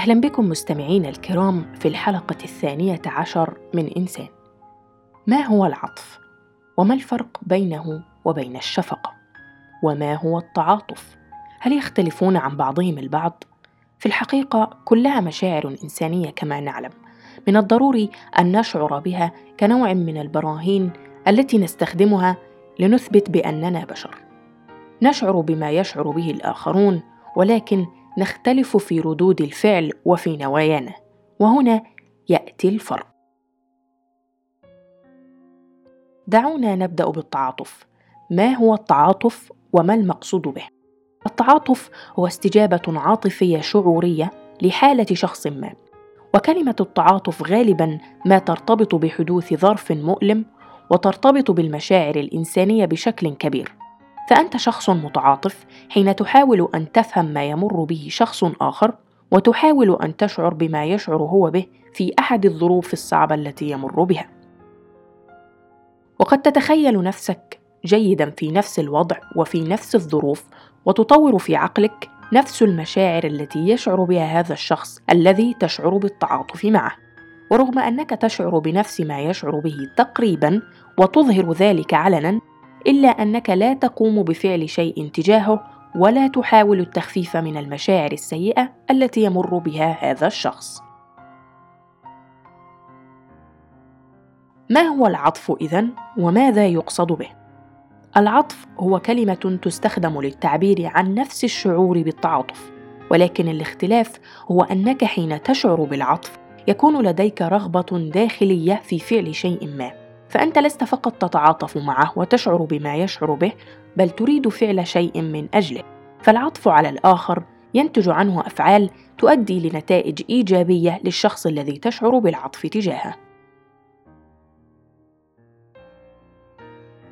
أهلا بكم مستمعينا الكرام في الحلقة الثانية عشر من إنسان. ما هو العطف؟ وما الفرق بينه وبين الشفقة؟ وما هو التعاطف؟ هل يختلفون عن بعضهم البعض؟ في الحقيقة كلها مشاعر إنسانية كما نعلم. من الضروري أن نشعر بها كنوع من البراهين التي نستخدمها لنثبت بأننا بشر. نشعر بما يشعر به الآخرون ولكن نختلف في ردود الفعل وفي نوايانا. وهنا يأتي الفرق. دعونا نبدأ بالتعاطف. ما هو التعاطف وما المقصود به؟ التعاطف هو استجابة عاطفية شعورية لحالة شخص ما. وكلمة التعاطف غالبا ما ترتبط بحدوث ظرف مؤلم وترتبط بالمشاعر الإنسانية بشكل كبير. فأنت شخص متعاطف حين تحاول أن تفهم ما يمر به شخص آخر وتحاول أن تشعر بما يشعر هو به في أحد الظروف الصعبة التي يمر بها. وقد تتخيل نفسك جيدا في نفس الوضع وفي نفس الظروف وتطور في عقلك نفس المشاعر التي يشعر بها هذا الشخص الذي تشعر بالتعاطف معه. ورغم أنك تشعر بنفس ما يشعر به تقريبا وتظهر ذلك علنا إلا أنك لا تقوم بفعل شيء تجاهه ولا تحاول التخفيف من المشاعر السيئة التي يمر بها هذا الشخص. ما هو العطف إذن وماذا يقصد به؟ العطف هو كلمة تستخدم للتعبير عن نفس الشعور بالتعاطف ولكن الاختلاف هو أنك حين تشعر بالعطف يكون لديك رغبة داخلية في فعل شيء ما. فأنت لست فقط تتعاطف معه وتشعر بما يشعر به بل تريد فعل شيء من أجله. فالعطف على الآخر ينتج عنه أفعال تؤدي لنتائج إيجابية للشخص الذي تشعر بالعطف تجاهه.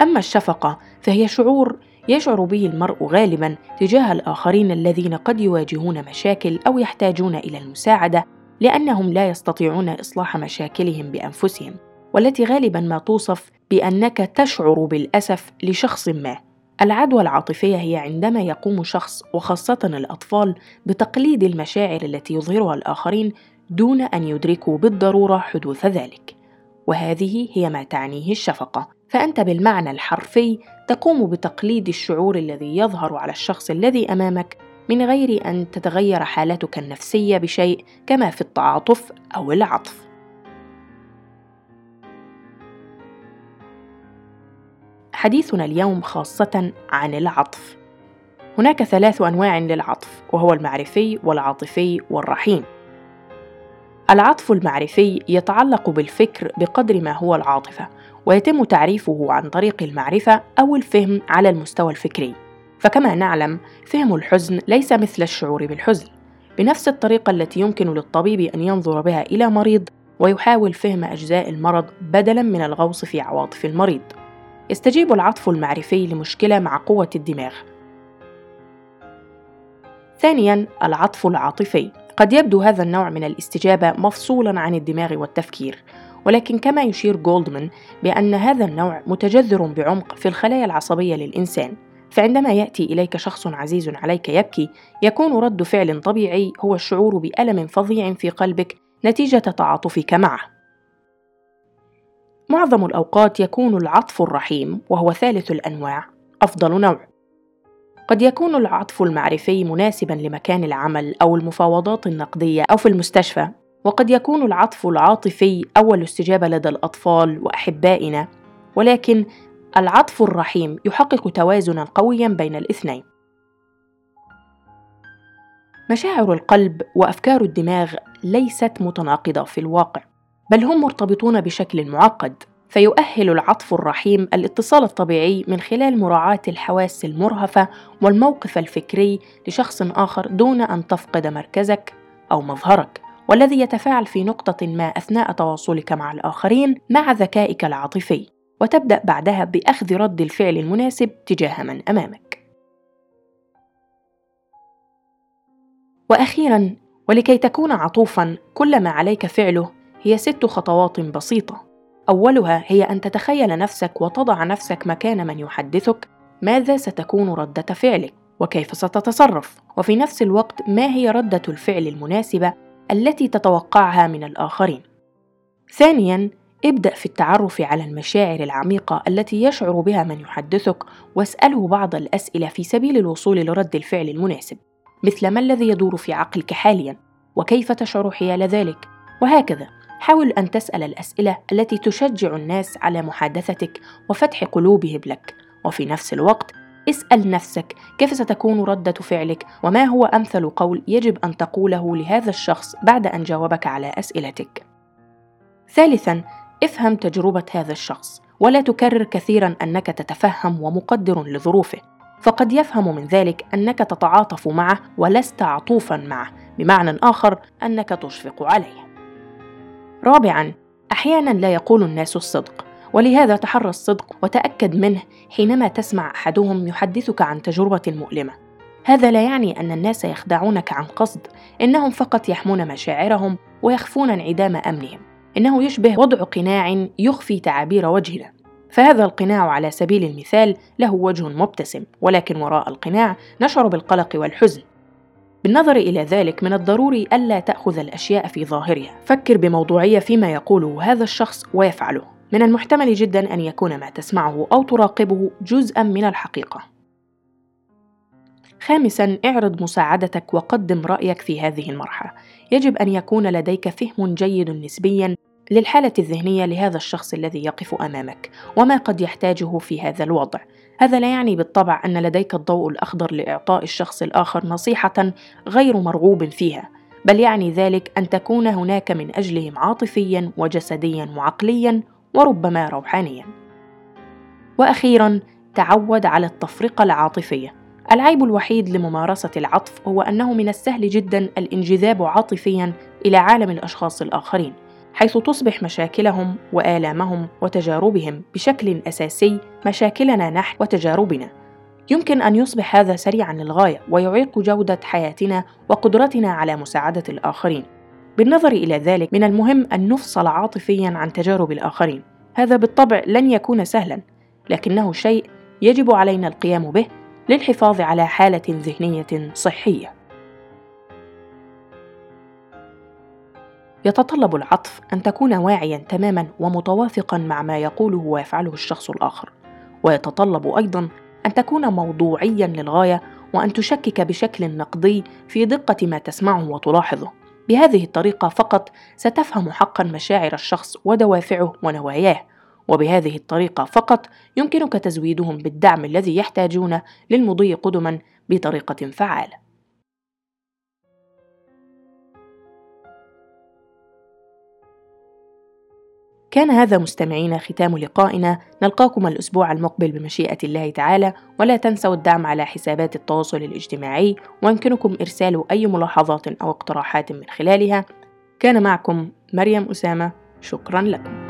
أما الشفقة فهي شعور يشعر به المرء غالبا تجاه الآخرين الذين قد يواجهون مشاكل أو يحتاجون إلى المساعدة لأنهم لا يستطيعون إصلاح مشاكلهم بأنفسهم. والتي غالبا ما توصف بأنك تشعر بالأسف لشخص ما. العدوى العاطفية هي عندما يقوم شخص وخاصة الأطفال بتقليد المشاعر التي يظهرها الآخرين دون أن يدركوا بالضرورة حدوث ذلك. وهذه هي ما تعنيه الشفقة. فأنت بالمعنى الحرفي تقوم بتقليد الشعور الذي يظهر على الشخص الذي أمامك من غير أن تتغير حالتك النفسية بشيء كما في التعاطف أو العطف. حديثنا اليوم خاصة عن العطف. هناك ثلاث أنواع للعطف وهو المعرفي والعاطفي والرحيم. العطف المعرفي يتعلق بالفكر بقدر ما هو العاطفة ويتم تعريفه عن طريق المعرفة أو الفهم على المستوى الفكري. فكما نعلم فهم الحزن ليس مثل الشعور بالحزن بنفس الطريقة التي يمكن للطبيب أن ينظر بها إلى مريض ويحاول فهم أجزاء المرض بدلاً من الغوص في عواطف المريض. يستجيب العطف المعرفي لمشكلة مع قوة الدماغ. ثانياً العطف العاطفي قد يبدو هذا النوع من الاستجابة مفصولاً عن الدماغ والتفكير، ولكن كما يشير جولدمان بأن هذا النوع متجذر بعمق في الخلايا العصبية للإنسان، فعندما يأتي إليك شخص عزيز عليك يبكي، يكون رد فعل طبيعي هو الشعور بألم فظيع في قلبك نتيجة تعاطفك معه. معظم الأوقات يكون العطف الرحيم وهو ثالث الأنواع أفضل نوع. قد يكون العطف المعرفي مناسبا لمكان العمل أو المفاوضات النقدية أو في المستشفى وقد يكون العطف العاطفي أول استجابة لدى الأطفال وأحبائنا ولكن العطف الرحيم يحقق توازنا قويا بين الاثنين. مشاعر القلب وأفكار الدماغ ليست متناقضة في الواقع. بل هم مرتبطون بشكل معقد فيؤهل العطف الرحيم الاتصال الطبيعي من خلال مراعاة الحواس المرهفة والموقف الفكري لشخص آخر دون أن تفقد مركزك أو مظهرك والذي يتفاعل في نقطة ما أثناء تواصلك مع الآخرين مع ذكائك العاطفي وتبدأ بعدها بأخذ رد الفعل المناسب تجاه من أمامك. وأخيرا ولكي تكون عطوفا كل ما عليك فعله هي ست خطوات بسيطة. أولها هي أن تتخيل نفسك وتضع نفسك مكان من يحدثك ماذا ستكون ردة فعلك وكيف ستتصرف. وفي نفس الوقت ما هي ردة الفعل المناسبة التي تتوقعها من الآخرين. ثانياً، ابدأ في التعرف على المشاعر العميقة التي يشعر بها من يحدثك واسأله بعض الأسئلة في سبيل الوصول لرد الفعل المناسب. مثل ما الذي يدور في عقلك حاليا وكيف تشعر حيال ذلك وهكذا. حاول أن تسأل الأسئلة التي تشجع الناس على محادثتك وفتح قلوبهم لك. وفي نفس الوقت اسأل نفسك كيف ستكون ردة فعلك وما هو أمثل قول يجب أن تقوله لهذا الشخص بعد أن جاوبك على أسئلتك. ثالثاً، افهم تجربة هذا الشخص ولا تكرر كثيرا أنك تتفهم ومقدر لظروفه. فقد يفهم من ذلك أنك تتعاطف معه ولست عطوفا معه بمعنى آخر أنك تشفق عليه. رابعا أحيانا لا يقول الناس الصدق ولهذا تحرى الصدق وتأكد منه حينما تسمع أحدهم يحدثك عن تجربة مؤلمة. هذا لا يعني أن الناس يخدعونك عن قصد إنهم فقط يحمون مشاعرهم ويخفون انعدام أمنهم. إنه يشبه وضع قناع يخفي تعابير وجهنا فهذا القناع على سبيل المثال له وجه مبتسم ولكن وراء القناع نشعر بالقلق والحزن. بالنظر إلى ذلك من الضروري ألا تأخذ الأشياء في ظاهرها. فكر بموضوعية فيما يقوله هذا الشخص ويفعله. من المحتمل جدا أن يكون ما تسمعه أو تراقبه جزءا من الحقيقة. خامسا اعرض مساعدتك وقدم رأيك في هذه المرحلة. يجب أن يكون لديك فهم جيد نسبيا للحالة الذهنية لهذا الشخص الذي يقف أمامك وما قد يحتاجه في هذا الوضع. هذا لا يعني بالطبع أن لديك الضوء الأخضر لإعطاء الشخص الآخر نصيحة غير مرغوب فيها بل يعني ذلك أن تكون هناك من أجلهم عاطفيا وجسديا وعقليا وربما روحانيا. وأخيرا تعود على التفرقة العاطفية. العيب الوحيد لممارسة العطف هو أنه من السهل جدا الانجذاب عاطفيا إلى عالم الأشخاص الآخرين. حيث تصبح مشاكلهم وآلامهم وتجاربهم بشكل أساسي مشاكلنا نحن وتجاربنا. يمكن أن يصبح هذا سريعا للغاية ويعيق جودة حياتنا وقدرتنا على مساعدة الآخرين. بالنظر إلى ذلك من المهم أن نفصل عاطفيا عن تجارب الآخرين. هذا بالطبع لن يكون سهلا لكنه شيء يجب علينا القيام به للحفاظ على حالة ذهنية صحية. يتطلب العطف أن تكون واعيا تماما ومتوافقا مع ما يقوله ويفعله الشخص الآخر. ويتطلب أيضا أن تكون موضوعيا للغاية وأن تشكك بشكل نقدي في دقة ما تسمعه وتلاحظه. بهذه الطريقة فقط ستفهم حقا مشاعر الشخص ودوافعه ونواياه. وبهذه الطريقة فقط يمكنك تزويدهم بالدعم الذي يحتاجونه للمضي قدما بطريقة فعالة. كان هذا مستمعينا ختام لقائنا. نلقاكم الأسبوع المقبل بمشيئة الله تعالى ولا تنسوا الدعم على حسابات التواصل الاجتماعي ويمكنكم إرسال أي ملاحظات أو اقتراحات من خلالها. كان معكم مريم أسامة. شكرا لكم.